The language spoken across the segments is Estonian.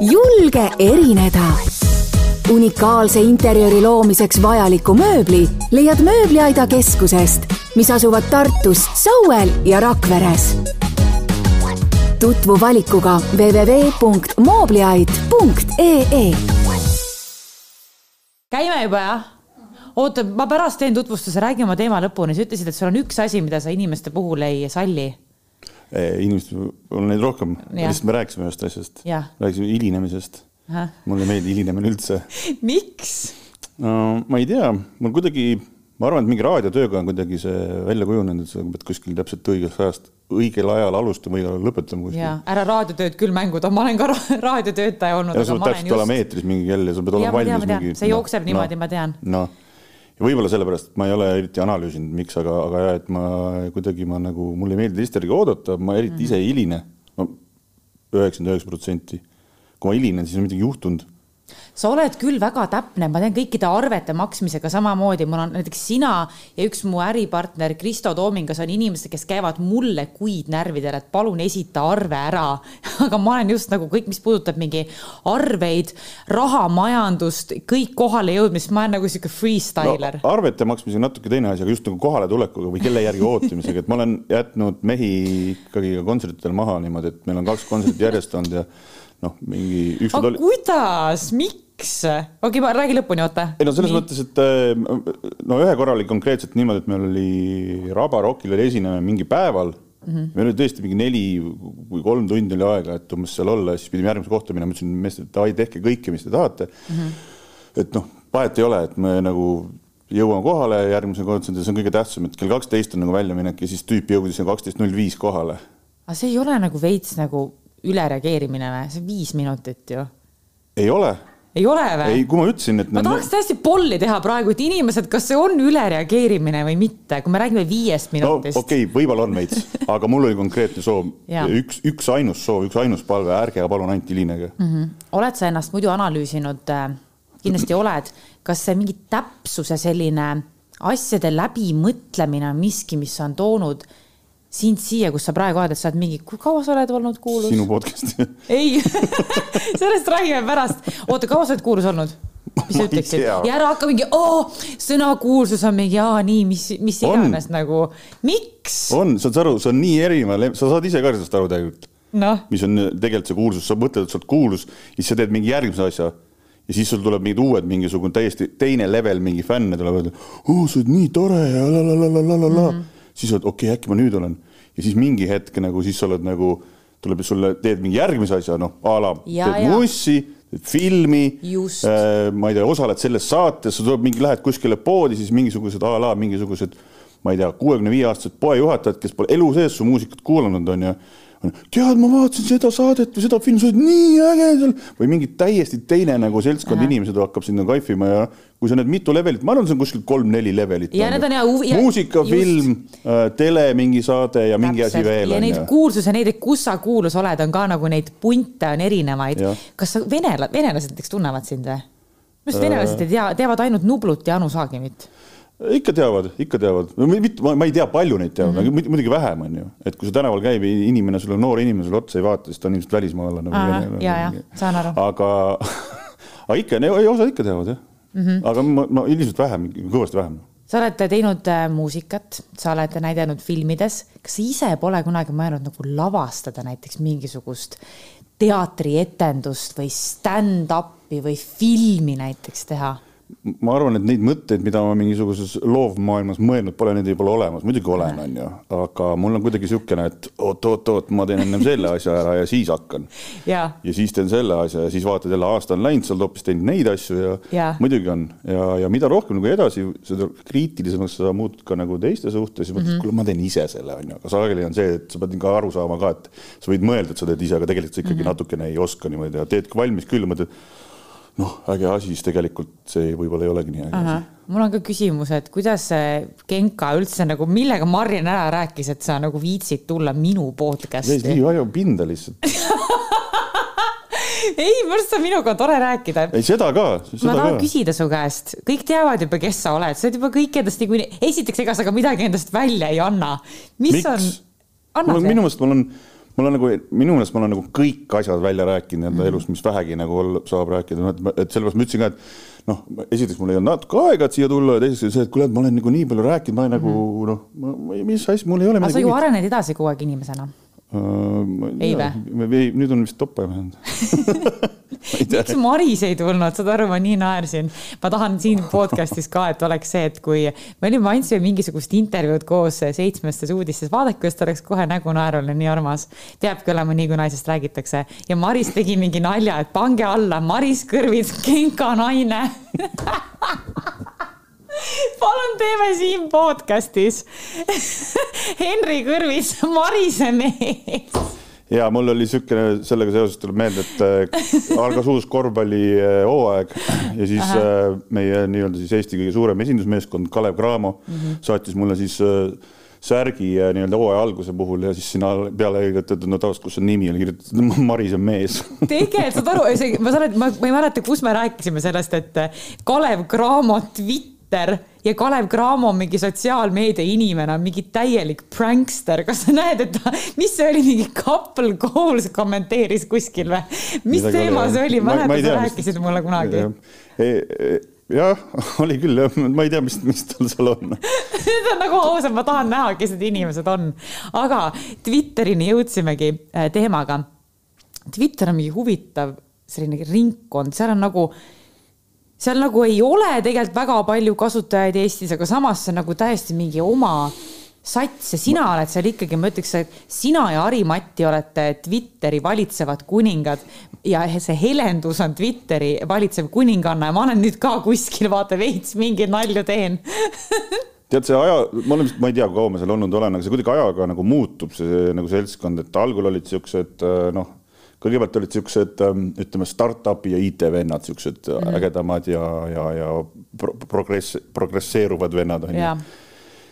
julge erineda. unikaalse interjööri loomiseks vajaliku mööbli leiad Mööbliaida keskusest, mis asuvad Tartus, Sauel ja Rakveres. tutvu valikuga www.moobliaid.ee. käime juba jah? oota, ma pärast teen tutvustuse, räägi oma teema lõpuni, sa ütlesid, et sul on üks asi, mida sa inimeste puhul ei salli. Inimesed, on neid rohkem, lihtsalt me rääkisime ühest asjast, rääkisime hilinemisest. mulle ei meeldi hilinemine üldse. miks? no ma ei tea, mul kuidagi, ma arvan, et mingi raadiotööga on kuidagi see välja kujunenud, et sa pead kuskil täpselt õigest ajast, õigel ajal alustama, õigel ajal lõpetama kuskil. ära raadiotööd küll mängu too, ma olen ka raadiotöötaja olnud. ja sa pead täpselt just... olema eetris mingi kell ja sa pead olema valmis mingi. see jookseb no, niimoodi no,, ma tean. noh ja võib-olla sellepärast ma ei ole eriti analüüsinud, miks, aga, aga jah, et ma kuidagi ma nagu, mulle ei meeldi teiste järgi oodata, ma eriti mm -hmm. ise ei hiline no,. üheksakümmend üheksa protsenti. kui ma hilinen, siis on midagi juhtunud sa oled küll väga täpne, ma teen kõikide arvete maksmisega samamoodi, mul on näiteks sina ja üks mu äripartner Kristo Toomingas on inimesed, kes käivad mulle kuid närvidel, et palun esita arve ära. aga ma olen just nagu kõik, mis puudutab mingi arveid, rahamajandust, kõik kohale jõudmist, ma olen nagu sihuke freestyler no,. arvete maksmisega natuke teine asi, aga just nagu kohaletulekuga või kelle järgi ootamisega, et ma olen jätnud mehi ikkagi ka kontsertidel maha niimoodi, et meil on kaks kontserti järjest olnud ja noh, mingi ükskord oli. kuidas, miks? Okei okay,, ma räägi lõpuni, oota. ei no selles Nii. mõttes, et äh, no ühe korra oli konkreetselt niimoodi, et meil oli Raba Rockil oli esinemine mingi päeval mm. -hmm. meil oli tõesti mingi neli või kolm tundi oli aega, et umbes seal olla, siis pidime järgmise kohta minema, ütlesin meestele, et davai, tehke kõike, mis te tahate mm. -hmm. et noh, vahet ei ole, et me nagu jõuame kohale järgmise kontserdil, see on kõige tähtsam, et kell kaksteist on nagu väljaminek ja siis tüüp jõudis kaksteist null viis kohale. aga see ei ole nagu veits nagu ülereageerimine või? see on viis minutit ju. ei ole. Ei ole või? ei, kui ma ütlesin, et. ma tahaks täiesti polli teha praegu, et inimesed, kas see on ülereageerimine või mitte, kui me räägime viiest minutist no,. okei okay,, võib-olla on veits, aga mul oli konkreetne soov üks, üks ainus soov, üks ainus palve, ärge palun ainult hilinege mm. -hmm. oled sa ennast muidu analüüsinud, äh, kindlasti oled, kas see mingi täpsuse selline asjade läbimõtlemine on miski, mis on toonud sind siia, kus sa praegu oled, et sa oled mingi, kui kaua sa oled olnud kuulus? sinu podcast'i ei sellest räägime pärast. oota, kaua sa oled kuulus olnud? mis sa ütleksid? ja ära hakka mingi, sõna kuulsus on mingi, aa nii, mis, mis iganes on. nagu, miks? on, saad sa aru, see on nii erinev, sa saad ise ka sellest aru tegelikult no.. mis on tegelikult see kuulsus, sa mõtled, et sa oled kuulus, siis sa teed mingi järgmise asja ja siis sul tuleb mingid uued mingisugune täiesti teine level mingi fänne tuleb öelda, oo, sa oled nii tore ja la la la la la la la mm -hmm siis oled okei okay,, äkki ma nüüd olen. Ja siis mingi hetk nagu siis sa oled nagu, tuleb sulle, teed mingi järgmise asja, noh a la teed mussi, teed filmi, äh, ma ei tea, osaled selles saates, sa tuleb mingi, lähed kuskile poodi, siis mingisugused a la mingisugused, ma ei tea, kuuekümne viie aastased poejuhatajad, kes pole elu sees su muusikat kuulanud, on ju tead, ma vaatasin seda saadet või seda filmi, sa oled nii äge seal või mingi täiesti teine nagu seltskond inimesed hakkab sinna kaifima ja kui sa need mitu levelit, ma arvan, see on kuskil kolm-neli levelit. ja need on ja huvi. muusika, film äh,, tele mingi saade ja mingi Täpselt. asi veel. ja neid kuulsuse, neid, kus sa kuulus oled, on ka nagu neid punte on erinevaid. kas sa venela-, venelased näiteks tunnevad sind või? minu arust venelased ei tea, teavad ainult Nublut ja Anu Saagimit ikka teavad, ikka teavad, mitte, ma ei tea, palju neid teavad mm, -hmm. muidugi vähem on ju, et kui sa tänaval käib inimene sulle, noor inimene sulle otsa ei vaata, siis ta on ilmselt välismaalane ja, ja saan aru. aga, aga ikka, osad ikka teavad jah mm. -hmm. aga ma, ma ilmselt vähem, kõvasti vähem. sa oled teinud äh, muusikat, sa oled näidanud filmides, kas sa ise pole kunagi mõelnud nagu lavastada näiteks mingisugust teatrietendust või stand-up'i või filmi näiteks teha? Ma arvan, et neid mõtteid, mida ma mingisuguses loovmaailmas mõelnud pole, neid ei pole olemas, muidugi olen, on ju, aga mul on kuidagi niisugune, et oot-oot-oot, ma teen ennem selle asja ära ja siis hakkan. ja siis teen selle asja ja siis vaatad jälle aasta on läinud, sa oled hoopis teinud neid asju ja, ja. muidugi on ja, ja mida rohkem nagu edasi, seda kriitilisemaks sa muutud ka nagu teiste suhtes ja mõtled mm -hmm., kuule, ma teen ise selle, on ju, aga sageli on see, et sa pead ka aru saama ka, et sa võid mõelda, et sa teed ise, aga tegelikult sa ikkagi mm -hmm. natukene ei oska niimoodi ja teed valmis küll, mõtled noh, äge asi, siis tegelikult see võib-olla ei olegi nii äge asi. mul on ka küsimus, et kuidas see Genka üldse nagu, millega Marjen ära rääkis, et sa nagu viitsid tulla minu podcast'i? nii väga pinda lihtsalt ei, minu arust on minuga tore rääkida. ei, seda ka. ma tahan ka. küsida su käest, kõik teavad juba, kes sa oled, sa oled juba kõik endast niikuinii, esiteks, ega sa ka midagi endast välja ei anna. mis Miks? on? minu meelest mul on mul on nagu minu meelest ma olen nagu kõik asjad välja rääkinud enda mm -hmm. elus, mis vähegi nagu saab rääkida, et, et sellepärast ma ütlesin ka, et noh, esiteks mul ei olnud natuke aega, et siia tulla ja teiseks see, et kuule, et ma olen nagu nii palju rääkinud, ma olen mm -hmm. nagu noh, mis asja, mul ei ole. aga sa ju arened edasi kogu aeg inimesena ei või? nüüd on vist toppe vähemalt miks Maris ei tulnud, saad aru, ma nii naersin. ma tahan siin podcast'is ka, et oleks see, et kui me olime, andsime mingisugust intervjuud koos seitsmestes uudistes, vaadake, kuidas ta oleks kohe nägu naeruline, nii armas. peabki olema nii, kui naisest räägitakse ja Maris tegi mingi nalja, et pange alla Maris Kõrvits, Genka naine palun teeme siin podcast'is Henri Kõrvis, Marise mees. ja mul oli niisugune, sellega seoses tuleb meelde, et äh, algas uus korvpallihooaeg ja siis Aha. Äh, meie nii-öelda siis Eesti kõige suurem esindusmeeskond Kalev Cramo mm -hmm. saatis mulle siis äh, särgi nii-öelda hooaja alguse puhul ja siis sinna peale kirjutatud, no tavaliselt, kus on nimi, oli kirjutatud Maris on mees. tegelikult saad aru, ma saan, ma, ma ei mäleta, kus me rääkisime sellest, et Kalev Cramo tweet Twitter ja Kalev Cramo on mingi sotsiaalmeedia inimene, on mingi täielik prankster. kas sa näed, et ta, mis see oli, mingi couple goals kommenteeris kuskil või? mis Midagi teema oli, see oli, mäletad, sa rääkisid mulle kunagi? jah, oli küll jah, ma ei tea, mis, mis tal seal on Need on nagu ausalt, ma tahan näha, kes need inimesed on. aga Twitterini jõudsimegi äh, teemaga. Twitter on mingi huvitav selline ringkond, seal on nagu seal nagu ei ole tegelikult väga palju kasutajaid Eestis, aga samas see on nagu täiesti mingi oma sats ja sina oled seal ikkagi, ma ütleks, et sina ja Harimati olete Twitteri valitsevad kuningad ja see helendus on Twitteri valitsev kuninganna ja ma olen nüüd ka kuskil, vaata veits mingeid nalju teen. Tead, see aja, ma olen ma ei tea, kui kaua ma seal olnud olen, aga see kuidagi ajaga nagu muutub, see nagu seltskond, et algul olid siuksed noh kõigepealt olid siuksed, ähm, ütleme, startup'i ja IT-vennad, siuksed mm -hmm. ägedamad ja, ja, ja pro progress, progresseeruvad vennad onju yeah.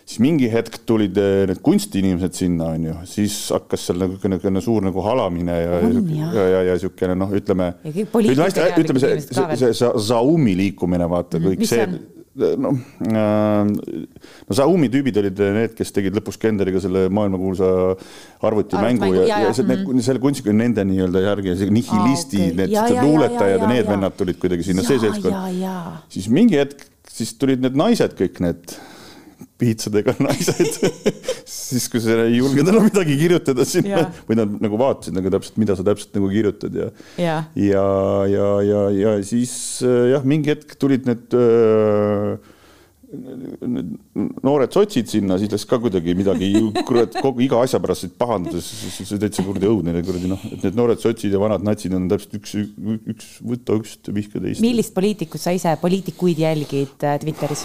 siis mingi hetk tulid äh, need kunstiinimesed sinna onju, siis hakkas seal nagu niisugune suur nagu halamine ja, on, ja, ja, ja, siukene noh, ütleme. ütleme ütleme see, see, see, Zaumi liikumine, vaata kõik mm -hmm. see noh äh,, no Xiaomi tüübid olid need, kes tegid lõpus Kenderiga selle maailmakuulsa arvutimängu ja, ja, ja see, need, mm. selle kunstiga nende nii-öelda järgi, nihilisti ah,, okay. need luuletajad ja need vennad tulid kuidagi sinna, see seltskond. siis mingi hetk, siis tulid need naised, kõik need piitsadega naised siis, kui sa ei julgenud enam midagi kirjutada sinna või nad nagu vaatasid nagu täpselt, mida sa täpselt nagu kirjutad ja ja, ja, ja, ja, ja siis äh, jah, mingi hetk tulid need öö, äh, noored sotsid sinna, siis läks ka kuidagi midagi, kurat, kogu iga asja pärast said pahandada, see täitsa kuradi õudne, kuradi noh, et need noored sotsid ja vanad natsid on täpselt üks, üks, võta ükst, vihka teist. millist poliitikut sa ise, poliitikuid jälgid äh, Twitteris?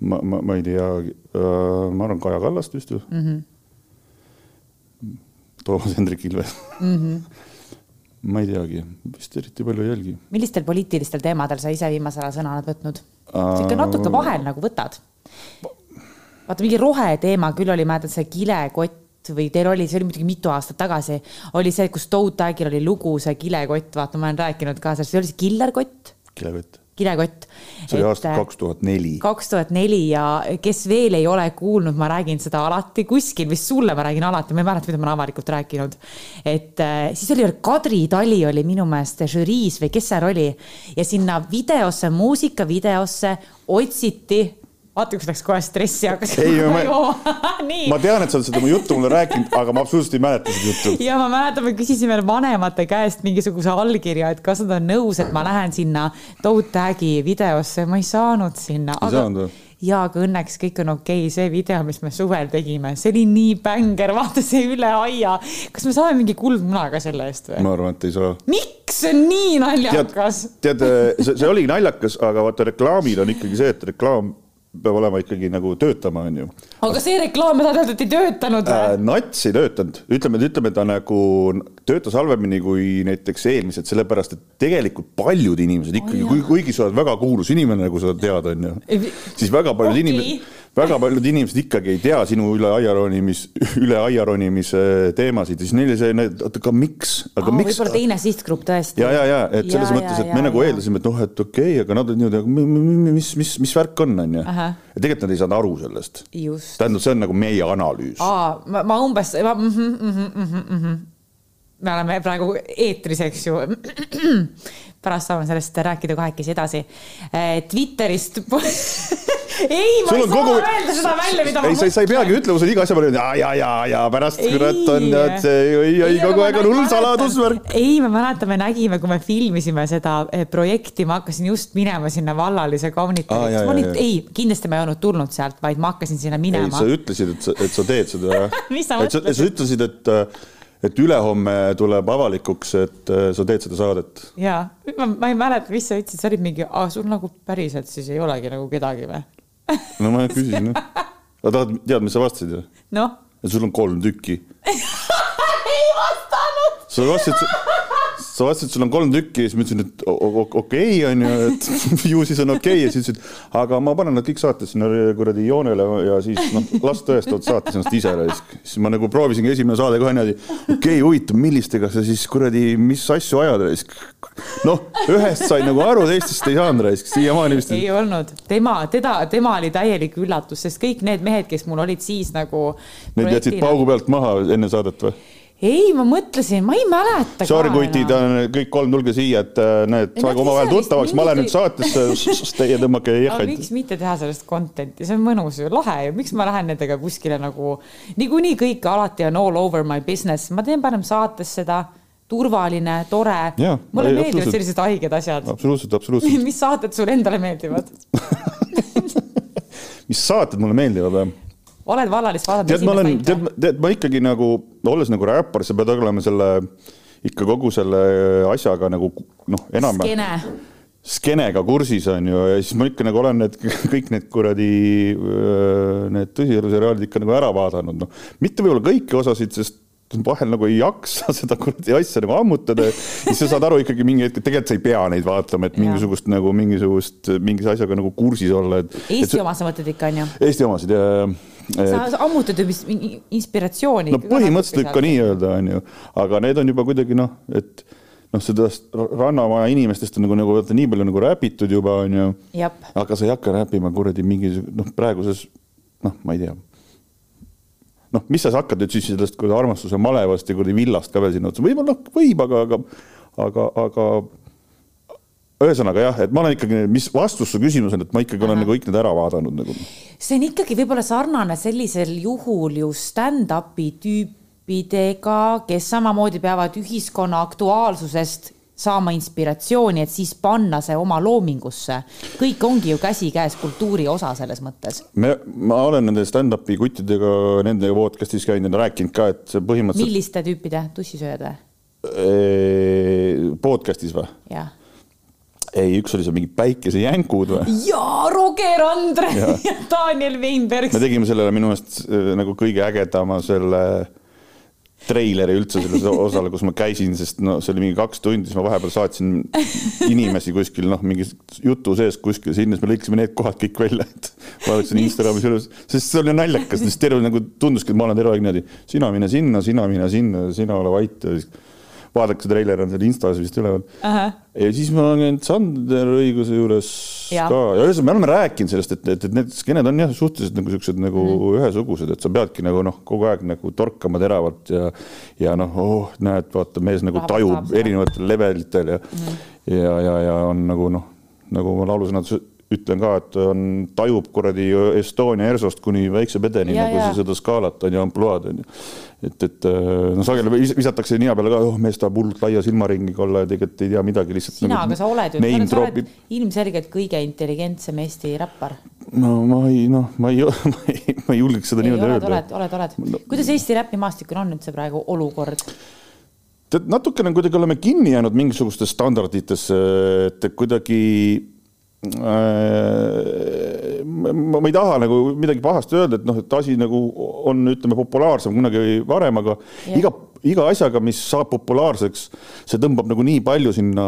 Ma, ma, ma ei tea äh,, ma arvan Kaja Kallast vist ju mm. -hmm. Toomas Hendrik Ilves mm. -hmm. ma ei teagi, vist eriti palju ei jälgi. millistel poliitilistel teemadel sa ise viimasel ajal sõna oled võtnud uh...? ikka natuke vahel nagu võtad. vaata mingi roheteema küll oli, mäletad see kilekott või teil oli, see oli muidugi mitu aastat tagasi, oli see, kus Toad Tagil oli lugu, see kilekott, vaata, ma olen rääkinud ka sellest, see oli see killerkott. kilekott kilekott. see oli aasta kaks tuhat neli. kaks tuhat neli ja kes veel ei ole kuulnud, ma räägin seda alati kuskil, vist sulle ma räägin alati, ma ei mäleta, mida ma olen avalikult rääkinud. et äh, siis oli Kadri Tali oli minu meelest žüriis või kes seal oli ja sinna videosse, muusikavideosse otsiti vaata, kus läks kohe stressi hakkas. ma, ma tean, et sa oled seda mu juttu mulle rääkinud, aga ma absoluutselt ei mäleta seda juttu. ja ma mäletan, me küsisime vanemate käest mingisuguse allkirja, et kas nad on nõus, et ma lähen sinna Toad Tag'i videosse, ma ei saanud sinna. ei saanud või? ja aga õnneks kõik on okei okay., see video, mis me suvel tegime, see oli nii bänger, vaata see üle aia. kas me saame mingi kuldmuna ka selle eest või? ma arvan, et ei saa. miks, see on nii naljakas. tead, tead, see, see oli naljakas, aga vaata reklaamil on ikkagi see, et reklaam peab olema ikkagi nagu töötama, onju. aga see reklaam, öelda, et ei töötanud äh,? nats ei töötanud, ütleme, ütleme ta nagu töötas halvemini kui näiteks eelmised, sellepärast et tegelikult paljud inimesed ikkagi oh,, kuigi sa oled väga kuulus inimene, nagu sa tead, onju, siis väga paljud okay. inimesed, väga paljud inimesed ikkagi ei tea sinu üle aia ronimis, üle aia ronimise teemasid ja siis neile see, oota, aga miks, aga Aa, miks? võib-olla teine sihtgrupp tõesti. ja, ja, ja et selles Ja, mõttes, ja, et me ja, nagu ja. eeldasime, et noh, et okei okay,, aga nad on niimoodi, mis, mis, mis värk on, onju. Ahah. ja tegelikult nad ei saanud aru sellest. tähendab, see on nagu meie analüüs. aa, ma, ma umbes, mm -hmm, mm -hmm, mm -hmm. me oleme praegu eetris, eks ju. pärast saame sellest rääkida kahekesi edasi. Twitterist ei, ma ei saa kogu öelda seda välja, mida ei, sa, sa ei peagi ütlema, sa iga asja peale ja, ja, ja, ja pärast Ei. kurat on, et see oi, Ei, kogu aeg ma on hull saladusvärk. ei, ma mäletan, me nägime, kui me filmisime seda eh, projekti, ma hakkasin just minema sinna vallalise kaunitariks ah,. jaa, jaa. ei, kindlasti ma ei olnud tulnud sealt, vaid ma hakkasin sinna ei, minema sa. ütlesid, et sa, et sa teed seda? Mis sa mõtlesid? sa ütlesid, et, et ülehomme tuleb avalikuks, et äh, sa teed seda saadet. ja ma, ma ei mäleta, mis sa ütlesid, sa olid mingi, sul nagu päriselt siis ei olegi nagu kedagi või? no ma küsisin, jah. aga tahad teada, mis sa vastasid, jah? noh, et sul on kolm tükki. ei vastanud. sa vastasid, sa vastasid, sul on kolm tükki siis ma ütlesin, et okei on ju, et ju siis on okei okay. ja siis ütlesid, aga ma panen nad kõik saates sinna kuradi joonele ja siis noh, las tõestavad saates ennast ise siis ma nagu proovisingi esimene saade kohe niimoodi, okei okay,, huvitav, millistega sa siis kuradi, mis asju ajad raisk. noh, ühest sain nagu aru, teistest ei saanud raisk, siiamaani vist. ei olnud, tema, teda, tema oli täielik üllatus, sest kõik need mehed, kes mul olid siis nagu. Need jätsid paugu pealt maha enne saadet või? ei, ma mõtlesin, ma ei mäleta. Sorry, kutid, kõik kolm, tulge siia, et äh, Nad saage omavahel tuttavaks, ma lähen nüüd saatesse, teie tõmmake jehhaid. miks mitte teha sellest content'i, see on mõnus ju, lahe ju, miks ma lähen nendega kuskile nagu, niikuinii kõik alati on all over my business, ma teen parem saates seda, turvaline, tore. Mulle meeldivad sellised haiged asjad. absoluutselt, absoluutselt. mis saated sulle endale meeldivad? mis saated mulle meeldivad või? Oled vallalist vaadanud tead, ma olen, tead tead, ma ikkagi nagu, olles nagu räppar, sa pead olema selle, ikka kogu selle asjaga nagu noh, enam-vähem skeene. skeenega kursis on ju, ja siis ma ikka nagu olen need kõik need kuradi need tõsieluseriaalid ikka nagu ära vaadanud, noh mitte võib-olla kõiki osasid, sest vahel nagu ei jaksa seda kuradi asja nagu ammutada ja siis sa saad aru ikkagi mingi hetk, et tegelikult sa ei pea neid vaatama, et mingisugust nagu mingisugust mingise asjaga nagu kursis olla, et Eesti oma sa mõtled ikka onju? Eesti omasid ja sa sa ammutad ju inspiratsiooni. no põhimõtteliselt võib ka nii öelda, onju, aga need on juba kuidagi noh, et noh, sellest rannamaja inimestest on nagu, nagu vaata nii palju nagu räpitud juba onju, aga sa ei hakka räppima kuradi mingisugune noh, praeguses noh, ma ei tea. noh, mis sa hakkad nüüd siis sellest kuradi armastuse malevast ja kuradi villast ka veel sinna otsa, võib-olla noh, võib, aga, aga, aga, aga ühesõnaga jah, et ma olen ikkagi, mis vastus su küsimusele, et ma ikkagi olen nagu kõik need ära vaadanud nagu. see on ikkagi võib-olla sarnane sellisel juhul ju stand-up'i tüüpidega, kes samamoodi peavad ühiskonna aktuaalsusest saama inspiratsiooni, et siis panna see oma loomingusse. kõik ongi ju käsikäes kultuuri osa selles mõttes. me, ma olen nende stand-up'i kuttidega nende podcast'is käinud ja rääkinud ka, et põhimõtteliselt milliste tüüpide tussisööjad või? podcast'is või? jah. ei, üks oli seal mingi päikesejänkud või? jaa, Roger Andre ja, ja Daniel Weinberg me. tegime sellele minu meelest eh, nagu kõige ägedama selle treileri üldse sellele osale, kus ma käisin, sest no see oli mingi kaks tundi, siis ma vahepeal saatsin inimesi kuskil noh, mingi jutu sees kuskil sinna, siis me lõikasime need kohad kõik välja, et vaatasin Instagramis üles, sest see oli naljakas, sest terve nagu tunduski, et ma olen terve aeg niimoodi, sina mine sinna, sina mine sinna, sina ole vait ja siis vaadake, see treiler on seal Instas vist üleval. ja siis ma olen käinud Sander Õiguse juures Jaa. ka ja ühesõnaga me oleme rääkinud sellest, et, et, et need skeened on jah, suhteliselt nagu siuksed nagu mm. ühesugused, et sa peadki nagu noh, kogu aeg nagu torkama teravalt ja ja noh oh,, näed, vaata mees nagu Rahvas tajub erinevatel levelitel ja mm. ja, ja, ja on nagu noh, nagu ma laulusõnades ütlen ka, et on, tajub kuradi Estonia ERSO-st kuni väikse pedeni Ja, nagu ja. seda skaalat on ju, ampluaad on ju. et, et noh, sageli vis- visatakse nina peale ka, oh mees tahab hullult laia silmaringiga olla ja tegelikult ei tea midagi, lihtsalt. sina, aga sa oled ju, sa oled ilmselgelt kõige intelligentsem Eesti räppar. no ma ei, noh, ma ei, ma ei, ma ei julgeks seda niimoodi öelda oled, oled, oled. kuidas Eesti räpimaastikul on üldse praegu olukord? tead, natukene kuidagi oleme kinni jäänud mingisugustesse standarditesse, et kuidagi äh, ma, ma ei taha nagu midagi pahasti öelda, et noh, et asi nagu on, ütleme, populaarsem kunagi varem, aga Jah. iga, iga asjaga, mis saab populaarseks, see tõmbab nagu nii palju sinna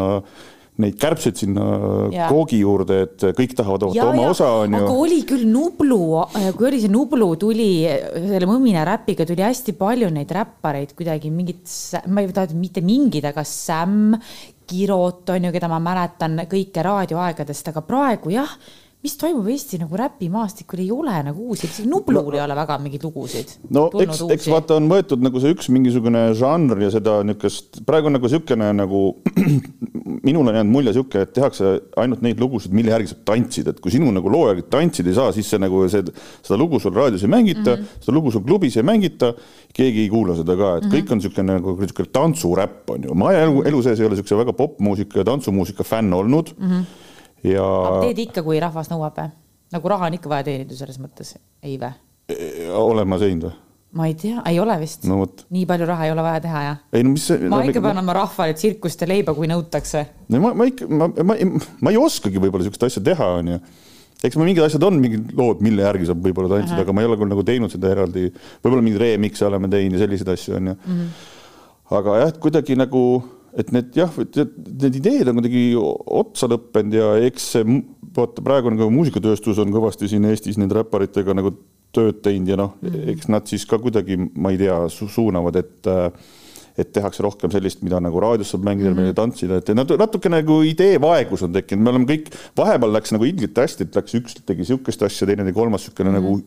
neid kärbseid sinna Jaa. koogi juurde, et kõik tahavad võtta oma osa, on aga oli küll Nublu, kui oli see Nublu tuli selle Mõmina räpiga tuli hästi palju neid räppareid kuidagi mingid, ma ei taha mitte mingid, aga Sam, Kirot on ju, keda ma mäletan kõike raadioaegadest, aga praegu jah, mis toimub Eesti nagu räpimaastikul, ei ole nagu uusi, isegi Nublul ei ole väga mingeid lugusid. no eks, eks vaata, on võetud nagu see üks mingisugune žanr ja seda niisugust, praegu on nagu niisugune nagu, minul on jäänud mulje niisugune, et tehakse ainult neid lugusid, mille järgi saab tantsida, et kui sinu nagu loo järgi tantsida ei saa, siis see nagu see, seda lugu sul raadios ei mängita mm. -hmm. seda lugu sul klubis ei mängita, keegi ei kuula seda ka, et mm -hmm. kõik on niisugune nagu niisugune tantsuräpp on ju, ma elu, elu sees ei ole niisuguse väga popmuusika ja tantsumuusika fänn olnud mm. -hmm. Ja teed ikka, kui rahvas nõuab või? nagu raha on ikka vaja teenida selles mõttes, ei või? olen ma teinud või? ma ei tea, ei ole vist no nii palju raha ei ole vaja teha jah? ei no mis see ma no, ikka pean andma rahvale tsirkust ja leiba, kui nõutakse. no ma, ma ikka, ma, ma, ma ei oskagi võib-olla niisugust asja teha, onju. eks ma mingid asjad on, mingid lood, mille järgi saab võib-olla tantsida, aga ma ei ole küll nagu teinud seda eraldi, võib-olla mingeid remix'e oleme teinud ja selliseid asju onju. -hmm. aga jah, kuidagi nagu, et need jah, need ideed on kuidagi otsa lõppenud ja eks see vaata praegu nagu muusikatööstus on kõvasti siin Eestis nende räpparitega nagu tööd teinud ja noh eks nad siis ka kuidagi, ma ei tea su, suunavad, et äh, et tehakse rohkem sellist, mida nagu raadios saab mängida mm, -hmm. tantsida, et natu- natuke nagu ideevaegus on tekkinud, me oleme kõik, vahepeal läks nagu ilgelt hästi, et läks üks tegi sihukest asja, teine tegi kolmas sihukene mm -hmm. nagu,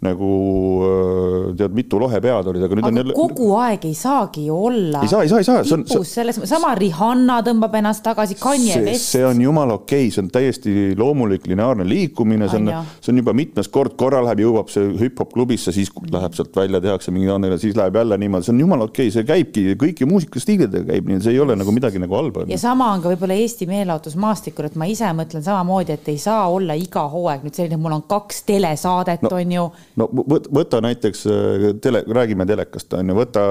nagu tead, mitu lohepead olid, aga nüüd on aga jälle. kogu aeg ei saagi ju olla. ei saa, ei saa, ei saa, see on, tipus selles, sama Rihanna tõmbab ennast tagasi, Kanye see, West. see on jumala okei okay,, see on täiesti loomulik lineaarne liikumine, see on On see on juba mitmes kord, korra läheb, jõuab see hüpp-hop klubisse, siis läheb sealt välja, tehakse mingi siis läheb jälle niimoodi, see on jumala okei okay,, see käibki kõiki muusikastiilidega käib nii, see ei ole nagu midagi nagu halba. ja sama on ka võib-olla Eesti meelelahutusmaastikul, et ma ise mõtlen samamoodi, et ei saa olla iga hooaeg nüüd selline, mul on kaks telesaadet no,, on ju. no võt- võta näiteks äh, tele, räägime telekast on ju, võta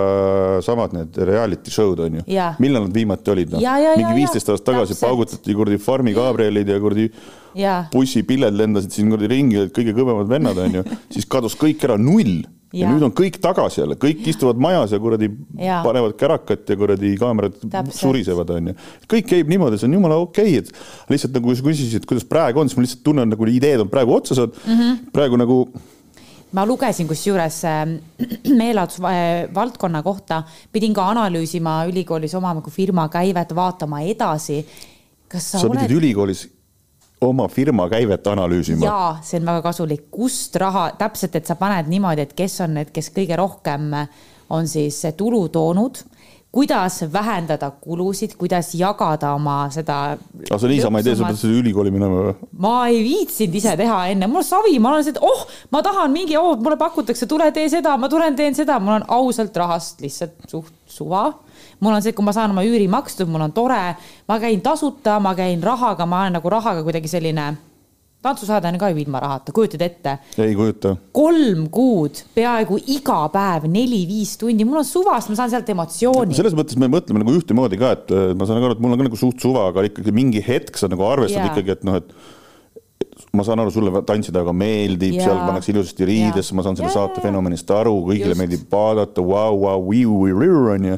samad need reality show'd on ju millal nad viimati olid noh mingi viisteist aastat tagasi täpselt. paugutati kuradi Farmi Gabrielid ja kuradi bussipilled lendasid siin kuradi ringi, olid kõige kõvemad vennad onju, siis kadus kõik ära, null. Ja Jaa. nüüd on kõik tagasi jälle, kõik istuvad majas ja kuradi Jaa. panevad kärakat ja kuradi kaamerad Täpselt. surisevad onju. kõik käib niimoodi, see on jumala okei okay,, et lihtsalt nagu sa küsisid, kuidas praegu on, siis ma lihtsalt tunnen nagu ideed on praegu otsa saanud mm. -hmm. praegu nagu ma lugesin kusjuures äh, meelelahutusvaldkonna kohta, pidin ka analüüsima ülikoolis oma nagu firma käivet, vaatama edasi. kas sa, sa oled pidid ülikoolis oma firma käivet analüüsima. jaa, see on väga kasulik, kust raha täpselt, et sa paned niimoodi, et kes on need, kes kõige rohkem on siis tulu toonud, kuidas vähendada kulusid, kuidas jagada oma seda. aga sa niisama ei tee, sa pead selle ülikooli minema või? ma ei viitsinud ise teha enne, mul savi, ma olen et oh, ma tahan mingi oh,, mulle pakutakse, tule tee seda, ma tulen teen seda, mul on ausalt rahast lihtsalt suht suva. Mul on see, kui ma saan oma üüri makstud, mul on tore, ma käin tasuta, ma käin rahaga, ma olen nagu rahaga kuidagi selline. tantsusaade on ka ju ilma rahata, kujutad ette? ei kujuta. kolm kuud, peaaegu iga päev neli-viis tundi, mul on suvast, ma saan sealt emotsiooni. selles mõttes me mõtleme nagu ühtemoodi ka, et äh, ma saan aru, et mul on ka nagu suht suva, aga ikkagi mingi hetk sa nagu arvestad yeah. ikkagi, et noh, et ma saan aru, sulle tantsida väga meeldib Jaa. seal pannakse ilusasti riidesse, ma saan selle Jaa, saate fenomenist aru, kõigile Just. meeldib vaadata, vau, vau, viu, viu, onju.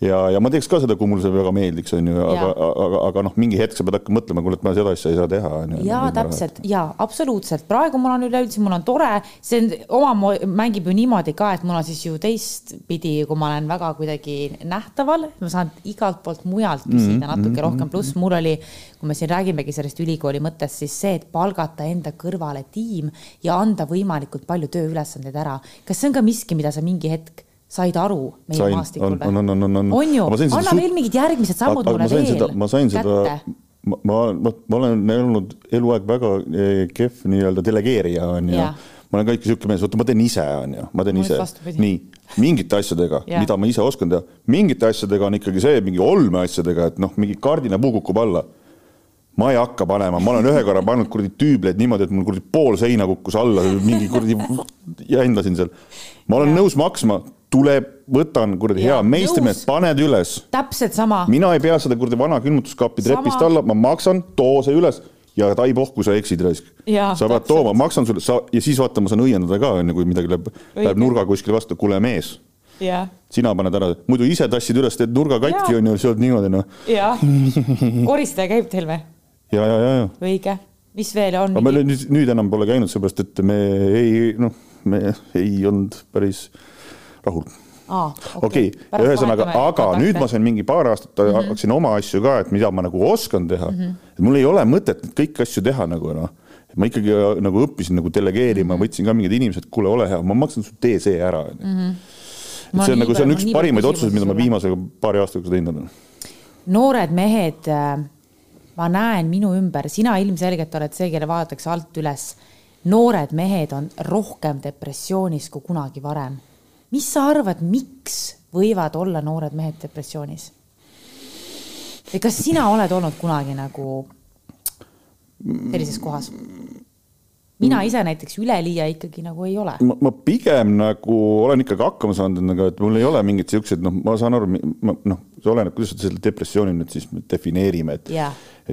ja, ja ma teeks ka seda, kui mulle see väga meeldiks, onju, aga Jaa., aga, aga noh, mingi hetk sa pead hakkama mõtlema, kuule, et ma seda asja ei saa teha, jaa, täpselt ja absoluutselt, praegu mul on üleüldse, mul on tore, see on oma, mängib ju niimoodi ka, et mul on siis ju teistpidi, kui ma olen väga kuidagi nähtaval, ma saan igalt poolt mujalt küsida mm -hmm. natuke rohkem, pluss mul oli, kui me siin räägimegi sellest ülikooli mõttest, siis see, et palgata enda kõrvale tiim ja anda võimalikult palju tööülesandeid ära. kas see on ka miski, mida sa mingi hetk said aru meie Sain, maastikul on- on- on- on- on. on ju? Anna veel mingid järgmised sammud mulle veel ma sain seda ma, ma, ma, ma olen olnud eluaeg väga eh, kehv nii-öelda delegeerija onju Jah. ma olen ka ikka siuke mees, oota, ma teen ise onju, ma teen ise. nii, mingite asjadega Jah. mida ma ise oskan teha, mingite asjadega on ikkagi see mingi olmeasjadega, et noh, mingi kardinapuu kukub alla. Ma ei hakka panema, ma olen ühe korra pannud kuradi tüübleid niimoodi, et mul kuradi pool seina kukkus alla, mingi kuradi jändasin seal. ma olen nõus maksma, tuleb, võtan kuradi hea meistrimees, paned üles täpselt sama. mina ei pea seda kuradi vana külmutuskaapi Sama. trepist alla, ma maksan, too see üles ja tai pohku, sa eksid raisk. Sa pead tooma, maksan sulle, sa ja siis vaata, ma saan õiendada ka onju, kui midagi läheb, läheb nurga kuskile vastu, kuule mees, jah, sina paned ära, muidu ise tassid üles, teed nurga katki onju, sealt niimoodi noh. jah. koristaja käib teil või? ja, ja, ja, ja. õige. mis veel on aga? me nüüd, nüüd enam pole käinud, seepärast et me ei, noh, me ei olnud päris rahul. aa, okei, ühesõnaga, aga nüüd ma sain mingi paar aastat mm -hmm. hakkasin oma asju ka, et mida ma nagu oskan teha mm. -hmm. et mul ei ole mõtet kõiki asju teha nagu noh. ma ikkagi äh, nagu õppisin nagu delegeerima mm, -hmm. võtsin ka mingid inimesed, kuule, ole hea, ma maksan su tee see ära onju. et Ma see on nagu, see on üks parimaid otsuseid, mida ma sulle. viimase paari aasta jooksul teinud olen. noored mehed, ma näen minu ümber, sina ilmselgelt oled see, kelle vaadatakse alt üles. noored mehed on rohkem depressioonis kui kunagi varem. Mis sa arvad, miks võivad olla noored mehed depressioonis? või kas sina oled olnud kunagi nagu sellises kohas? mina ise näiteks üleliia ikkagi nagu ei ole. ma, pigem nagu olen ikkagi hakkama saanud endaga, et mul ei ole mingeid siukseid, noh, ma saan aru, noh, see oleneb, kuidas selle depressiooni nüüd siis defineerime, et.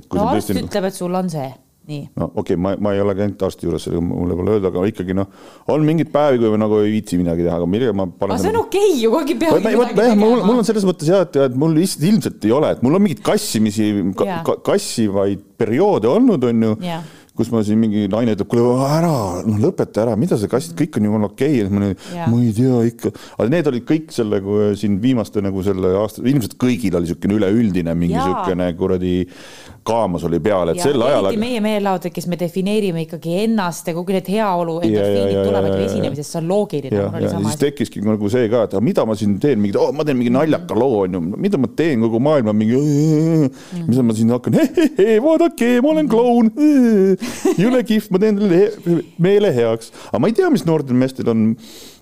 kui no arst ütleb, et sul on see, nii. no okei okay,, ma, ma ei ole käinud arsti juures, sellega mulle pole öelda, aga ikkagi noh, on mingeid päevi, kui ma nagu ei viitsi midagi teha, aga millega ma panen. aga see on okei ju, kogu aeg ei vot peagi vot jah, mul, mul on selles mõttes jah, et, et mul lihtsalt ilmselt ei ole, et mul on mingeid kassimisi ka, Jaa. ka,, kassivaid perioode olnud, on ju Jaa. Kus ma siin mingi naine ütleb, kuule ära, noh lõpeta ära, mida sa kassid, kõik on ju mul okei okay., ma ma ei tea ikka, aga need olid kõik selle siin viimaste nagu selle aasta, ilmselt kõigil oli niisugune üleüldine mingi niisugune kuradi kaamas oli peal, et ja sel ajal meie meelelaudadel, kes me defineerime ikkagi ennast ja kogu need heaolu endorfiinid tulevad ju esinemisest, see on loogiline. ja, ja siis tekkiski nagu see ka, et aga mida ma siin teen, mingi oh,, ma teen mingi naljaka loo onju, mida ma teen, kogu maailm on mingi, mis ma siin hakkan, vaadake, ma olen kloun, jõle kihvt, ma teen teile meele heaks, aga ma ei tea, mis noortel meestel on.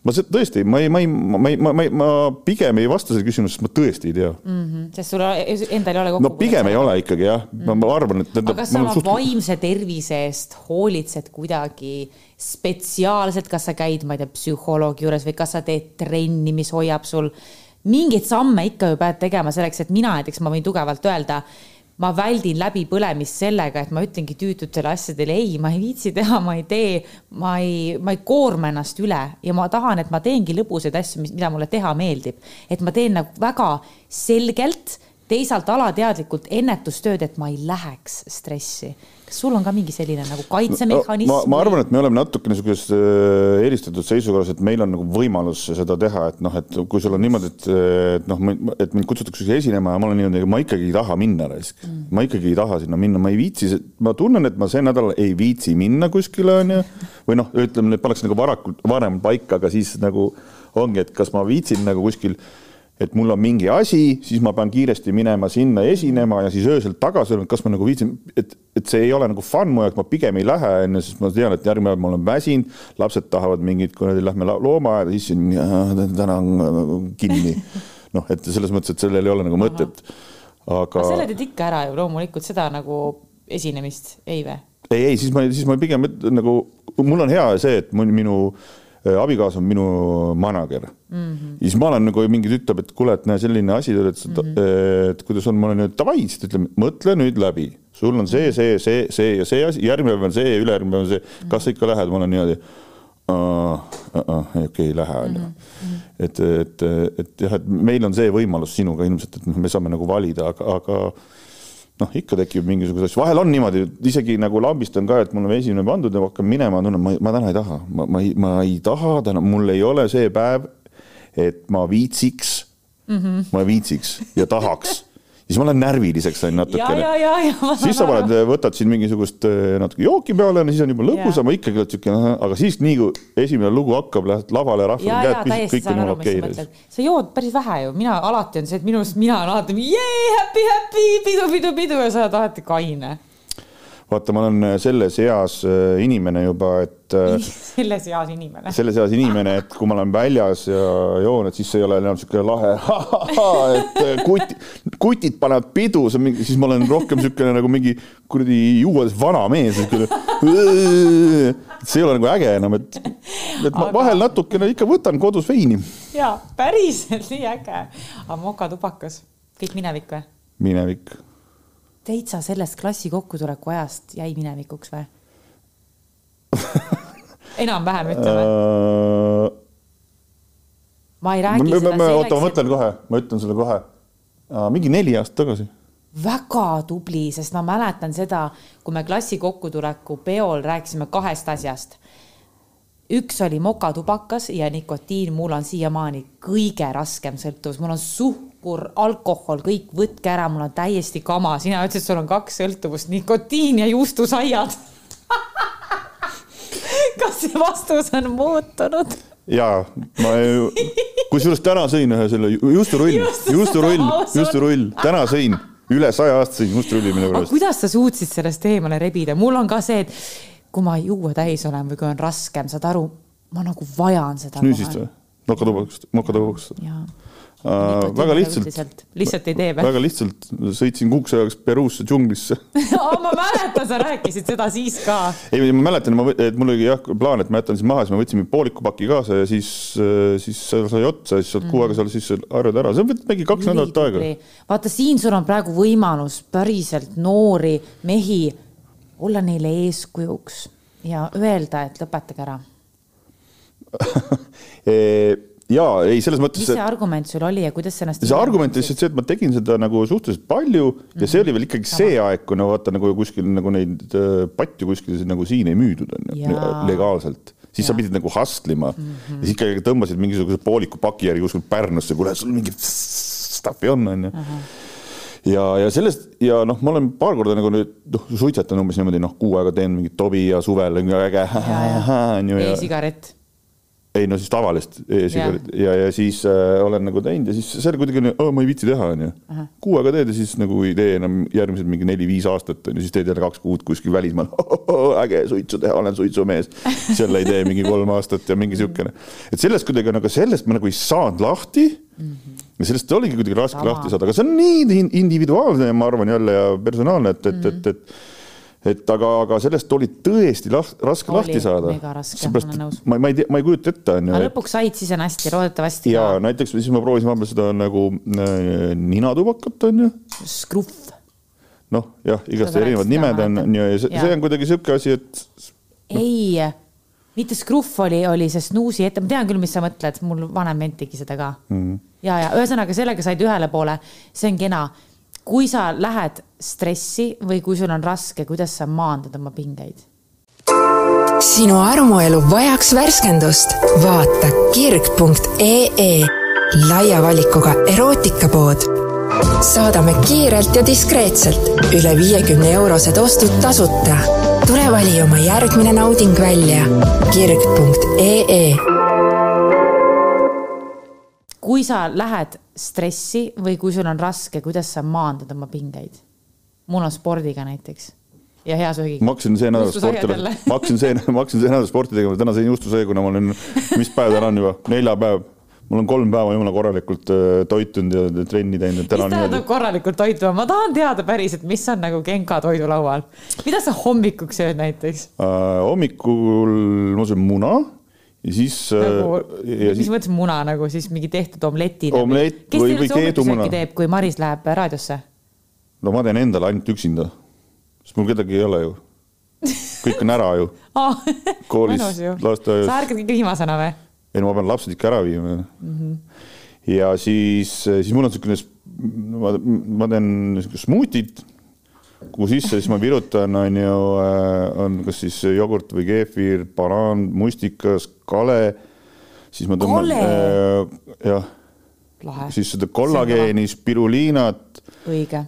ma se- tõesti, ma ei, ma ei, ma ei, ma, ma, ma pigem ei vasta sellele küsimusele, sest ma tõesti ei tea mm.. sest sul endal ei ole kokku. no pigem ei ole ikkagi jah, ma ma arvan, et. aga kas sa oma vaimse tervise eest hoolitsed kuidagi spetsiaalselt, kas sa käid, ma ei tea, psühholoogi juures või kas sa teed trenni, mis hoiab sul mingeid samme ikka ju pead tegema selleks, et mina näiteks, ma võin tugevalt öelda, ma väldin läbipõlemist sellega, et ma ütlengi tüütutele asjadele ei, ma ei viitsi teha, ma ei tee, ma ei, ma ei koorma ennast üle ja ma tahan, et ma teengi lõbusaid asju, mida mulle teha meeldib. et ma teen nagu väga selgelt, teisalt alateadlikult ennetustööd, et ma ei läheks stressi. Kas sul on ka mingi selline nagu kaitsemehhanism? ma, ma arvan, et me oleme natuke niisuguses äh, eelistatud seisukorras, et meil on nagu võimalus seda teha, et noh, et kui sul on niimoodi, et, et noh, et mind kutsutakse esinema ja ma olen niimoodi, ma ikkagi ei taha minna raisk mm.. ma ikkagi ei taha sinna minna, ma ei viitsi, ma tunnen, et ma see nädal ei viitsi minna kuskile onju. või noh, ütleme, et pannakse nagu varakult, varem paika, aga siis nagu ongi, et kas ma viitsin nagu kuskil et mul on mingi asi, siis ma pean kiiresti minema sinna esinema ja siis öösel tagasi kas ma nagu viitsin, et, et see ei ole nagu fun mu jaoks, ma pigem ei lähe onju, sest ma tean, et järgmine päev ma olen väsinud, lapsed tahavad mingit, kuradi lähme loomaaeda, siis täna on kinni. noh, et selles mõttes, et sellel ei ole nagu mõtet. aga aga selle teed ikka ära ju loomulikult seda nagu esinemist, ei või? ei, ei siis ma, siis ma pigem nagu, mul on hea see, et mul minu äh, abikaasa on minu manager mm. -hmm. ja siis ma olen nagu mingi ütleb, et kuule, et näe, selline asi, et, mm -hmm. et kuidas on, ma olen davai, siis ta ütleb, mõtle nüüd läbi, sul on see, see, see, see ja see asi, järgmine päev on see, ülejärgmine päev on see, kas sa ikka lähed, ma olen niimoodi okei ei lähe onju. et, et, et jah, et meil on see võimalus sinuga ilmselt, et noh, me saame nagu valida, aga, aga noh, ikka tekib mingisuguseid asju, vahel on niimoodi, isegi nagu lambist on ka, et mul on esimene pandud ja ma hakkan minema, tunnen, ma, ma täna ei taha, ma, ma ei, ma ei taha täna, mul ei ole see päev, et ma viitsiks mm, -hmm. ma viitsiks ja tahaks. Siis ma lähen närviliseks sain natukene. Siis sa paned, võtad siin mingisugust eh, natuke jooki peale, siis on juba lõbusam, ikkagi oled siuke, aga siis nii kui esimene lugu hakkab, lähed lavale, rahval on käed püsti, kõik on jumala okei. sa jood päris vähe ju, mina alati on see, et minu arust mina olen alati jee, happy, happy, pidu, pidu, pidu. Ja sa oled alati kaine. vaata, ma olen selles eas inimene juba, et selles eas inimene. selles eas inimene, et kui ma olen väljas ja joon, et siis ei ole enam siuke lahe, et kuti, kutid panevad pidu, see on mingi, siis ma olen rohkem siukene nagu mingi kuradi juues vana mees. see ei ole nagu äge enam, et, et ma Aga- vahel natukene ikka võtan kodus veini. jaa, päriselt nii äge. aga mokatubakas, kõik minevik või? minevik. Täitsa sellest klassi kokkutuleku ajast jäi minevikuks või? enam-vähem ütleme. Äh, ma ei räägi oota, ma mõtlen kohe, ma ütlen sulle kohe. mingi neli aastat tagasi. väga tubli, sest ma mäletan seda, kui me klassi kokkutuleku peol rääkisime kahest asjast. Üks oli mokatubakas ja nikotiin, mul on siiamaani kõige raskem sõltuvus, mul on suhkur, alkohol, kõik võtke ära, mul on täiesti kama, sina ütlesid, sul on kaks sõltuvust, nikotiin ja juustusaiad. kas see vastus on muutunud? jaa, ma ju, kusjuures täna sõin ühe selle ju- juusturull, juusturull juusturull, täna sõin, üle saja aasta sõin juusturulli minu pärast. kuidas sa suutsid sellest eemale rebida, mul on ka see, et kui ma juua täis olen või kui on raskem, saad aru, ma nagu vajan seda. snuusist või? mokatubakast, mokatubakast. jaa, väga lihtsalt, lihtsalt ei tee või? väga lihtsalt sõitsin kuuks ajaks Peruusse džunglisse. ma mäletan, sa rääkisid seda siis ka. ei, ma mäletan, et mul oli jah plaan, et ma jätan siis maha, siis ma võtsin pooliku paki kaasa ja siis, siis seal sai otsa ja siis saad kuu aega seal siis harjuda ära, see võtab mingi kaks nädalat aega. vaata, siin sul on praegu võimalus päriselt noori mehi olla neile eeskujuks ja öelda, et lõpetage ära. ja ei, selles mõttes mis see argument sul oli ja kuidas sa ennast see argument lihtsalt see, et ma tegin seda nagu suhteliselt palju ja see oli veel ikkagi see aeg, kui no vaata nagu kuskil nagu neid äh, patju kuskil nagu siin ei müüdud onju legaalselt, siis sa Jaa. pidid nagu hustle ima mm Mhm. -hmm. ja siis ikkagi tõmbasid mingisuguse pooliku paki järgi kuskil Pärnusse, kuule sul mingi stuff'i on onju ja, ja sellest ja noh, ma olen paar korda nagu nüüd noh, suitsetan umbes niimoodi noh, kuu aega teen mingit tobi ja suvel on äge e-sigaret. ei no siis tavalist e-sigaret ja, ja, ja siis äh, olen nagu teinud ja siis see oli kuidagi oh,, ma ei viitsi teha, onju. kuu aega teed ja siis nagu ei tee enam järgmised mingi neli-viis aastat onju, siis teed jälle kaks kuud kuskil välismaal oh,. äge suitsu teha, olen suitsumees. jälle ei tee mingi kolm aastat ja mingi siukene. et sellest kuidagi nagu sellest ma nagu ei saanud lahti mm. -hmm. Ja sellest oligi kuidagi raske Sama. lahti saada, aga see on nii in- individuaalne, ma arvan jälle ja personaalne, et, et, et, et et aga, aga sellest oli tõesti lah, raske Oli lahti saada. raske, ma ma, ei tea, ma ei kujuta ette, onju aga. lõpuks said, siis on hästi, loodetavasti ja ka näiteks siis ma proovisin vahepeal seda nagu äh, ninatubakat onju, skruff. noh jah, igast erinevad nimed on mäletan. ja see, see on kuidagi siuke asi, et ei, mitte skruff oli, oli see snuusi ette, ma tean küll, mis sa mõtled, mul vanem vend tegi seda ka mm. -hmm. ja, ja ühesõnaga sellega said ühele poole, see on kena. kui sa lähed stressi või kui sul on raske, kuidas sa maandad oma pingeid? sinu armuelu vajaks värskendust? vaata kirg.ee laia valikuga erootikapood. saadame kiirelt ja diskreetselt üle viiekümne eurosed ostud tasuta. tule vali oma järgmine nauding välja kirg.ee kui sa lähed stressi või kui sul on raske, kuidas sa maandad oma pingeid? mul on spordiga näiteks ja hea söögiga. ma hakkasin see nädal sporti Juustusaiad jälle., ma hakkasin see, ma hakkasin see nädal sporti tegema, täna sõin juustusaia, kuna ma olen, mis päev täna on juba, neljapäev. mul on kolm päeva jumala korralikult äh, toitunud ja trenni teinud, mis tähendab niimoodi. korralikult toituma, ma tahan teada päriselt, mis on nagu Genka toidulaual. mida sa hommikuks sööd näiteks? Äh, hommikul ma söön muna ja siis nagu äh,, ja mis siis mõttes muna nagu siis mingi tehtud omletina? Omlett või- või keedumuna. teeb, kui Maris läheb raadiosse? no ma teen endale ainult üksinda, sest mul kedagi ei ole ju. kõik on ära ju, Koolis, lasteaias. sa ärkad kõige viimasena või? ei no ma pean lapsed ikka ära viima mm. -hmm. ja siis, siis mul on niisugune, ma, ma teen niisugust smuutit, kuhu sisse siis ma virutan, on ju, on kas siis jogurt või keefir, banaan, mustikas, kale, siis ma tõmban Kale?, jah, siis seda kollageeni, spiruliinat,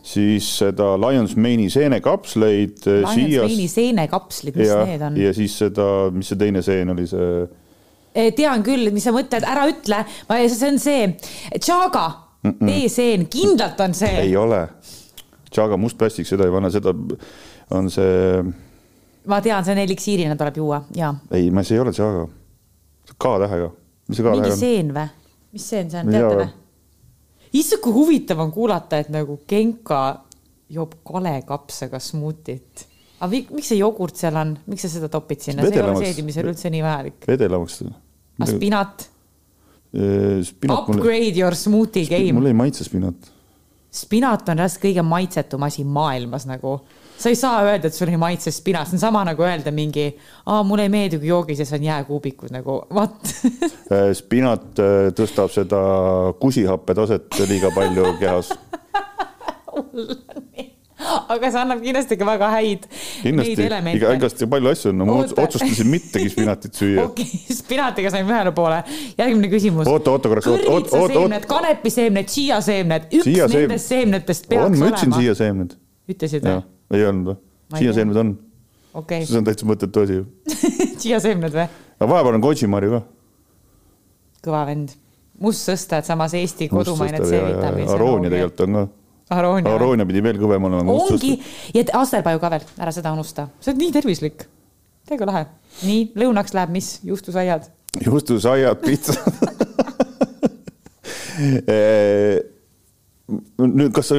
siis seda Lions Mane'i seenekapsleid, Lions siias veini seenekapslid, mis ja need on? ja siis seda, mis see teine seen oli, see tean küll, mis sa mõtled, ära ütle, see on see, Chaga, teeseen, kindlalt on see. ei ole. Chaga must plastik, seda ei pane, seda on see, ma tean, see on eliksiirina tuleb juua ja ei, ma, see ei ole Chaga. K-tähega, mis see mingi K-tähega on? seen või? mis seen see on, Jaa. teate või? issand, kui huvitav on kuulata, et nagu Genka joob kalekapsaga smuutit. aga mi- miks see jogurt seal on, miks sa seda topid sinna, see ei ole seedimisel üldse nii vajalik. vedelamaks. aga spinat, upgrade your smoothie game mul. ei maitse spinat. Spinat on reaalselt kõige maitsetum asi maailmas nagu. sa ei saa öelda, et sulle ei maitse spinat, see on sama nagu öelda mingi, aa, mulle ei meeldi, kui joogis sees on jääkuubikud nagu, what? Äh, spinat äh, tõstab seda kusihappe taset liiga palju kehas. aga see annab kindlasti ka väga häid kindlasti, iga, igast palju asju on no,, ma Oota. otsustasin mittegi spinatit süüa. okei okay,, spinatiga saime ühele poole. järgmine küsimus. Oota, oota korraks, kõrvitsaseemned, kanepiseemned, chiaseemned, üks Chia-seem- nendest seemnetest on, peaks ma ütlesin olema. siiaseemned. ütlesid või?, ei olnud või? Siiaseemned on, okei see on täitsa mõttetu asi ju. okay., chiaseemned või? aga vahepeal on kojimarju ka. kõva vend. mustsõsted, samas Eesti kodumaine C-vitamiin. aroonia tegelikult on ka. aroonia. aroonia pidi veel kõvem olema. ongi, ja et asterpaju ka veel, ära seda unusta, see on nii tervislik. täiega lahe. nii, lõunaks läheb mis, juustusaiad? juustusaiad, pitsa. nüüd, kas,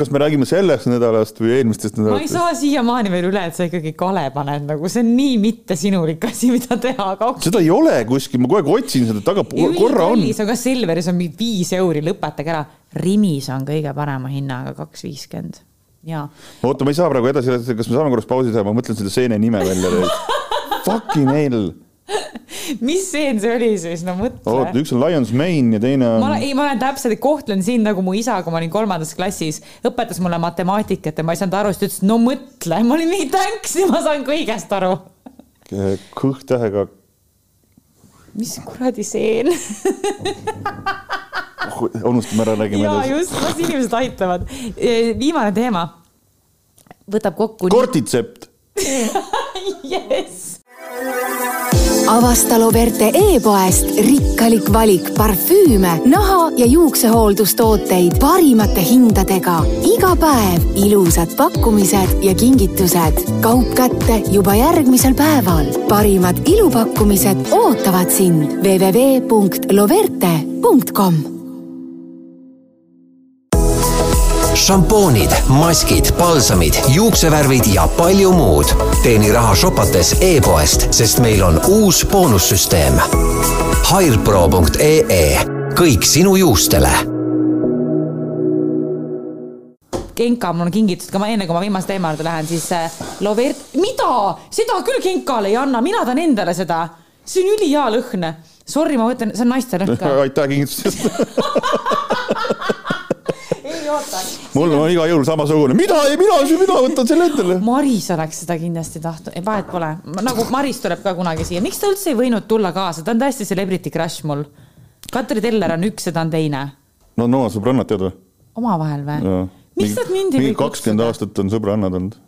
kas me räägime sellest nädalast või eelmistest ma ei saa siiamaani veel üle, et sa ikkagi kale paned nagu, see on nii mittesinulik asi, mida teha, aga seda ei ole kuskil, ma kogu aeg otsin seda taga, korra on. ka Selveris on viis euri, lõpetage ära. Rimis on kõige parema hinnaga kaks viiskümmend ja oota, ma ei saa praegu edasi kas me saame korraks pausi teha, ma mõtlen selle seene nime välja. Fucking hell. mis seen see oli siis, no oota, mõtle. üks on Lions Mane ja teine on ei, ma olen täpselt, kohtlen sind nagu mu isa, kui ma olin kolmandas klassis, õpetas mulle matemaatikat ja ma ei saanud aru, siis ta ütles, no mõtle, ma olin mingi tänks ja ma saan kõigest aru. kõhtähega, mis kuradi seen? unustame ära, räägime ja edasi. just, las inimesed aitavad. viimane teema võtab kokku. kortitsept, jess. Avasta Loverte e-poest rikkalik valik parfüüme, naha ja juuksehooldustooteid parimate hindadega. iga päev ilusad pakkumised ja kingitused. kaup kätte juba järgmisel päeval. parimad ilupakkumised ootavad sind www.loverte.com šampoonid, maskid, palsamid, juuksevärvid ja palju muud. teeni raha shopates e-poest, sest meil on uus boonussüsteem. Hairpro.ee, kõik sinu juustele Genka, mul on kingitused ka, ma enne kui ma viimase teema juurde lähen, siis äh, Lovert, mida, seda küll Genkale ei anna, mina tahan endale seda, see on ülihea lõhn. Sorry, ma mõtlen, see on naiste lõhn ka. aitäh kingituse eest. ei oota. mul on iga jõul samasugune, mida, mina, mina võtan selle endale. Maris oleks seda kindlasti tahtnud, vahet pole, nagu Maris tuleb ka kunagi siia, miks ta üldse ei võinud tulla kaasa, ta on täiesti celebrity crush mul. Katri Teller on üks ja ta on teine. no Noa sõbrannad tead või? omavahel või? miks nad mind ei mingi või kakskümmend kutsuda? aastat on sõbrannad olnud.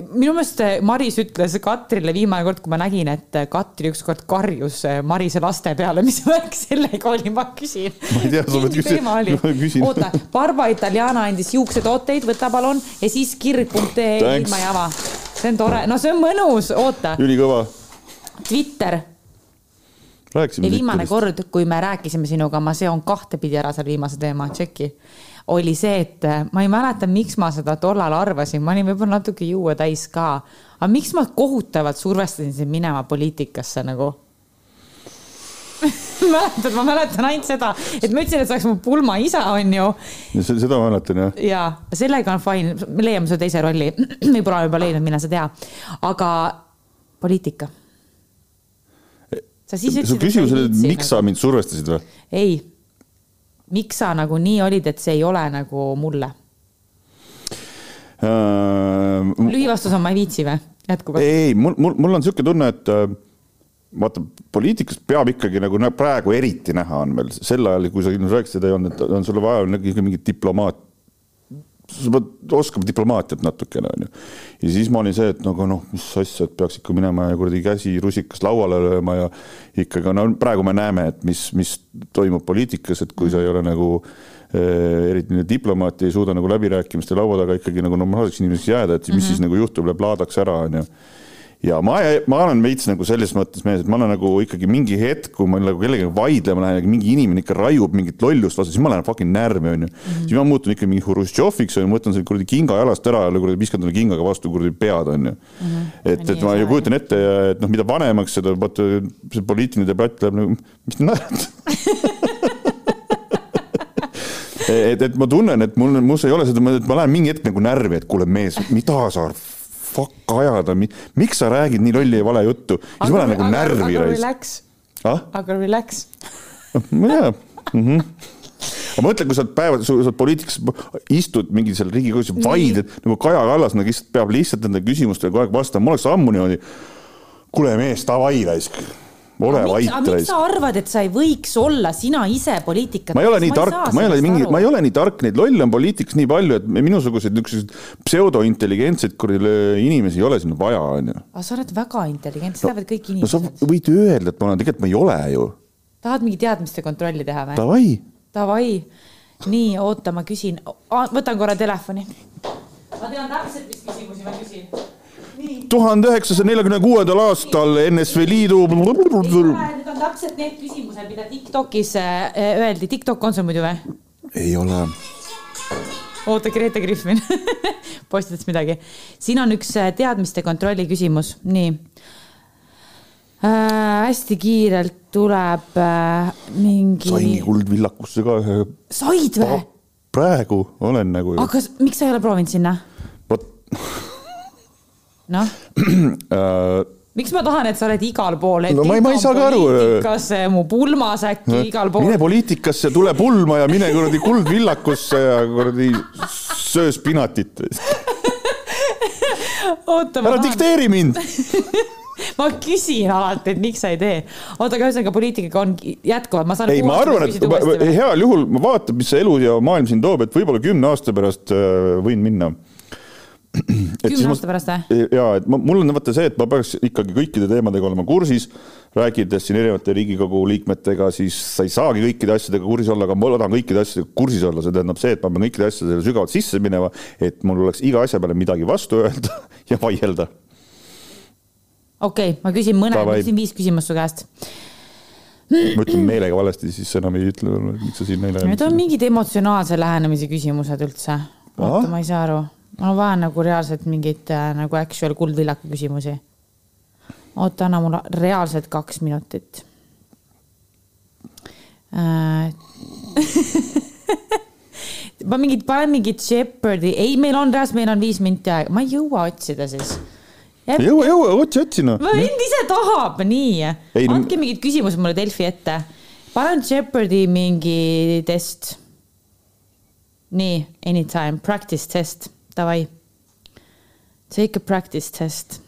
Minu meelest eh, Maris ütles Katrile viimane kord, kui ma nägin, et eh, Katri ükskord karjus eh, Marise laste peale, mis värk sellega oli, ma küsin. Ma ei tea, sa pead küsi- ma küsin. oota, Barba Italiana andis juuksetooteid, võta palun ja siis kirg.ee ilma java. see on tore, no see on mõnus, oota, ülikõva. Twitter ja viimane Twitterist. kord, kui me rääkisime sinuga, ma seon kahtepidi ära selle viimase teema, tšeki, oli see, et äh, ma ei mäleta, miks ma seda tollal arvasin, ma olin võib-olla natuke juua täis ka, aga miks ma kohutavalt survestasin sind minema poliitikasse nagu mäletad, ma mäletan ainult seda, et ma ütlesin, et see oleks mu pulmaisa, onju. Seda ma mäletan jah. ja sellega on fine, me leiame su teise rolli, võib-olla juba leidnud, mine sa tea, aga poliitika. sa siis su ütlesid, küsimus oli, et miks sa nagu... mind survestasid või? ei, miks sa nagu nii olid, et see ei ole nagu mulle? Äh, lühivastus on, ma ei viitsi või? jätkuvalt. ei, mul, mul, mul on niisugune tunne, et äh, vaata, poliitikas peab ikkagi nagu nä- praegu eriti näha on veel sel ajal, kui sa ilmselt rääkisid, ei olnud, et on sulle vaja mingit diplomaat. Sa pead oskama diplomaatiat natukene onju. ja siis ma olin see, et nagu noh, mis asja, et peaks ikka minema ja kuradi käsi rusikas lauale lööma ja ikkagi no praegu me näeme, et mis, mis toimub poliitikas, et kui sa ei ole nagu eh, eriti nüüd diplomaati ei suuda nagu läbirääkimiste laua taga ikkagi nagu normaalseks inimeseks jääda, et mis mm -hmm. siis nagu juhtub, läheb laadaks ära onju ja ma, ma olen veits nagu selles mõttes mees, et ma olen nagu ikkagi mingi hetk, kui ma nagu kellegagi vaidlema lähen mingi inimene ikka raiub mingit lollust vastu, siis ma lähen fucking närvi, onju. siis ma muutun ikka mingi Hruštšoviks, onju, ma võtan selle kuradi kinga jalast ära ja kuradi viskan talle kingaga vastu kuradi pead, onju. et, et ma ju kujutan ette, et noh, mida vanemaks seda, vaata see poliitiline debatt läheb nagu, mis te naerate? et, et ma tunnen, et mul, mus ei ole seda, et ma lähen mingi hetk nagu närvi, et kuule mees, mida sa fuck ajada, miks sa räägid nii lolli ja vale juttu. siis ma lähen nagu närvi raisk. ah, aga relax. mm. -hmm. aga mõtle, kui sa oled päevad, sa oled poliitikas, istud mingi seal riigikogus, vaidled nagu Kaja Kallas nagu lihtsalt peab lihtsalt nende küsimustele kogu aeg vastama, ma oleks ammu niimoodi. kuule mees, davai raisk, ole vait miks sa. arvad, et sa ei võiks olla sina ise poliitikat? ma ei ole nii tark, ma ei ole mingi, ma ei ole nii tark, neid lolle on poliitikas nii palju, et minusuguseid niisuguseid pseudointelligentseid kuradi inimesi ei ole sinna vaja, onju. aga sa oled väga intelligentne, seda teavad kõik no sa inimesed. võid öelda, et ma olen, tegelikult ma ei ole ju. tahad mingi teadmiste kontrolli teha või? Davai, Davai, nii, oota, ma küsin, võtan korra telefoni. ma tean täpselt, mis küsimusi ma küsin. Tuhande üheksasaja neljakümne kuuendal aastal NSV Liidu. Need on täpselt need küsimused, mida Tiktokis äh, öeldi, Tiktok on sul muidu või? ei ole. oota, Grete Griffin postitas midagi. siin on üks äh, teadmiste kontrolli küsimus, nii äh,. hästi kiirelt tuleb äh, mingi. saingi kuldvillakusse ka ühe. said või? praegu olen nagu aga s- miks sa ei ole proovinud sinna? vot noh, äh, miks ma tahan, et sa oled igal pool? No ma ei- ma ei saa ka aru. kas mu pulmas äkki igal pool mine? poliitikasse, tule pulma ja mine kuradi kuldvillakusse ja kuradi söö spinatit. oota, ma ära tahan, dikteeri mind. ma küsin alati, et miks sa ei tee. oota, aga ühesõnaga poliitikaga on jätkuvalt, ma saan. ei, ma arvan, et ma- heal juhul ma vaatan, mis see elu ja maailm siin toob, et võib-olla kümne aasta pärast äh, võin minna. Kümne aasta pärast või? ja et ma, mul on vaata see, et ma peaks ikkagi kõikide teemadega olema kursis, rääkides siin erinevate Riigikogu liikmetega, siis sa ei saagi kõikide asjadega kursis olla, aga ma tahan kõikide asjadega kursis olla, see tähendab see, et ma pean kõikide asjadele sügavalt sisse minema, et mul oleks iga asja peale midagi vastu öelda ja vaielda. okei okay,, ma küsin mõne, ma küsin viis küsimust su käest. ma ütlen meelega valesti, siis enam ei ütle, miks sa siin neile. Need on mingid emotsionaalse lähenemise küsimused üldse. oota, ma ei saa aru. Ma vajan nagu reaalselt mingeid äh, nagu actual kuldvillaku küsimusi. oota, anna mulle reaalselt kaks minutit äh. ma mingit, panen mingit Jeopardy, ei, meil on reaalselt, meil on viis minti aega, ma ei jõua otsida siis. jõua, jõua, otsi, otsi noh. ma vend ise tahab, nii. Ei, no- andke mingid küsimused mulle Delfi ette. panen Jeopardy mingi test. nii, anytime, practice test, davai. Take a practice test.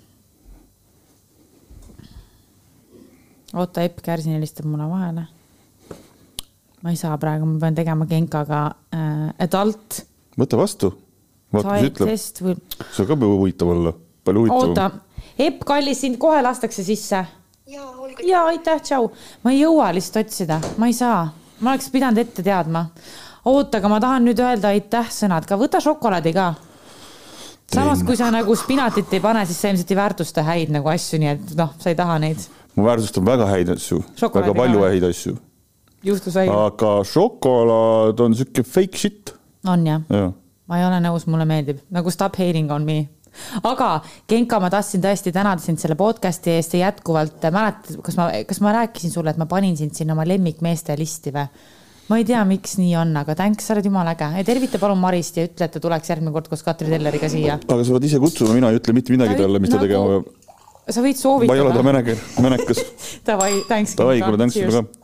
oota, Epp Kärsin helistab mulle vahele. ma ei saa praegu, ma pean tegema Genkaga äh, adult võta vastu. vaata, mis ütleb. või see ka võib huvitav olla, palju oota huvitavam., Epp, kallis, sind kohe lastakse sisse ja aitäh, tšau. ma ei jõua lihtsalt otsida, ma ei saa, ma oleks pidanud ette teadma. oota, aga ma tahan nüüd öelda aitäh sõnad ka, võta šokolaadi ka. samas, kui sa nagu spinatit ei pane, siis sa ilmselt ei väärtusta häid nagu asju, nii et noh, sa ei taha neid. ma väärtustan väga häid asju, väga palju häid asju, aga šokolaad on sihuke fake shit, on jah? jah. ma ei ole nõus, mulle meeldib, nagu stop hating on me. aga Genka, ma tahtsin tõesti tänada sind selle podcast'i eest ja jätkuvalt mäletad, kas ma, kas ma rääkisin sulle, et ma panin sind sinna oma lemmikmeeste listi või? Ma ei tea, miks nii on, aga thanks, sa oled jumala äge tervita palun Marist ja ütle, et ta tuleks järgmine kord koos Katri Telleriga siia. aga sa pead ise kutsuma, mina ei ütle mitte midagi talle, mis ta tegema peab. sa võid ma ei ole ta soovitada. meneker, menekas. Davai, thanks. Davai, kuule, thanks sulle ka.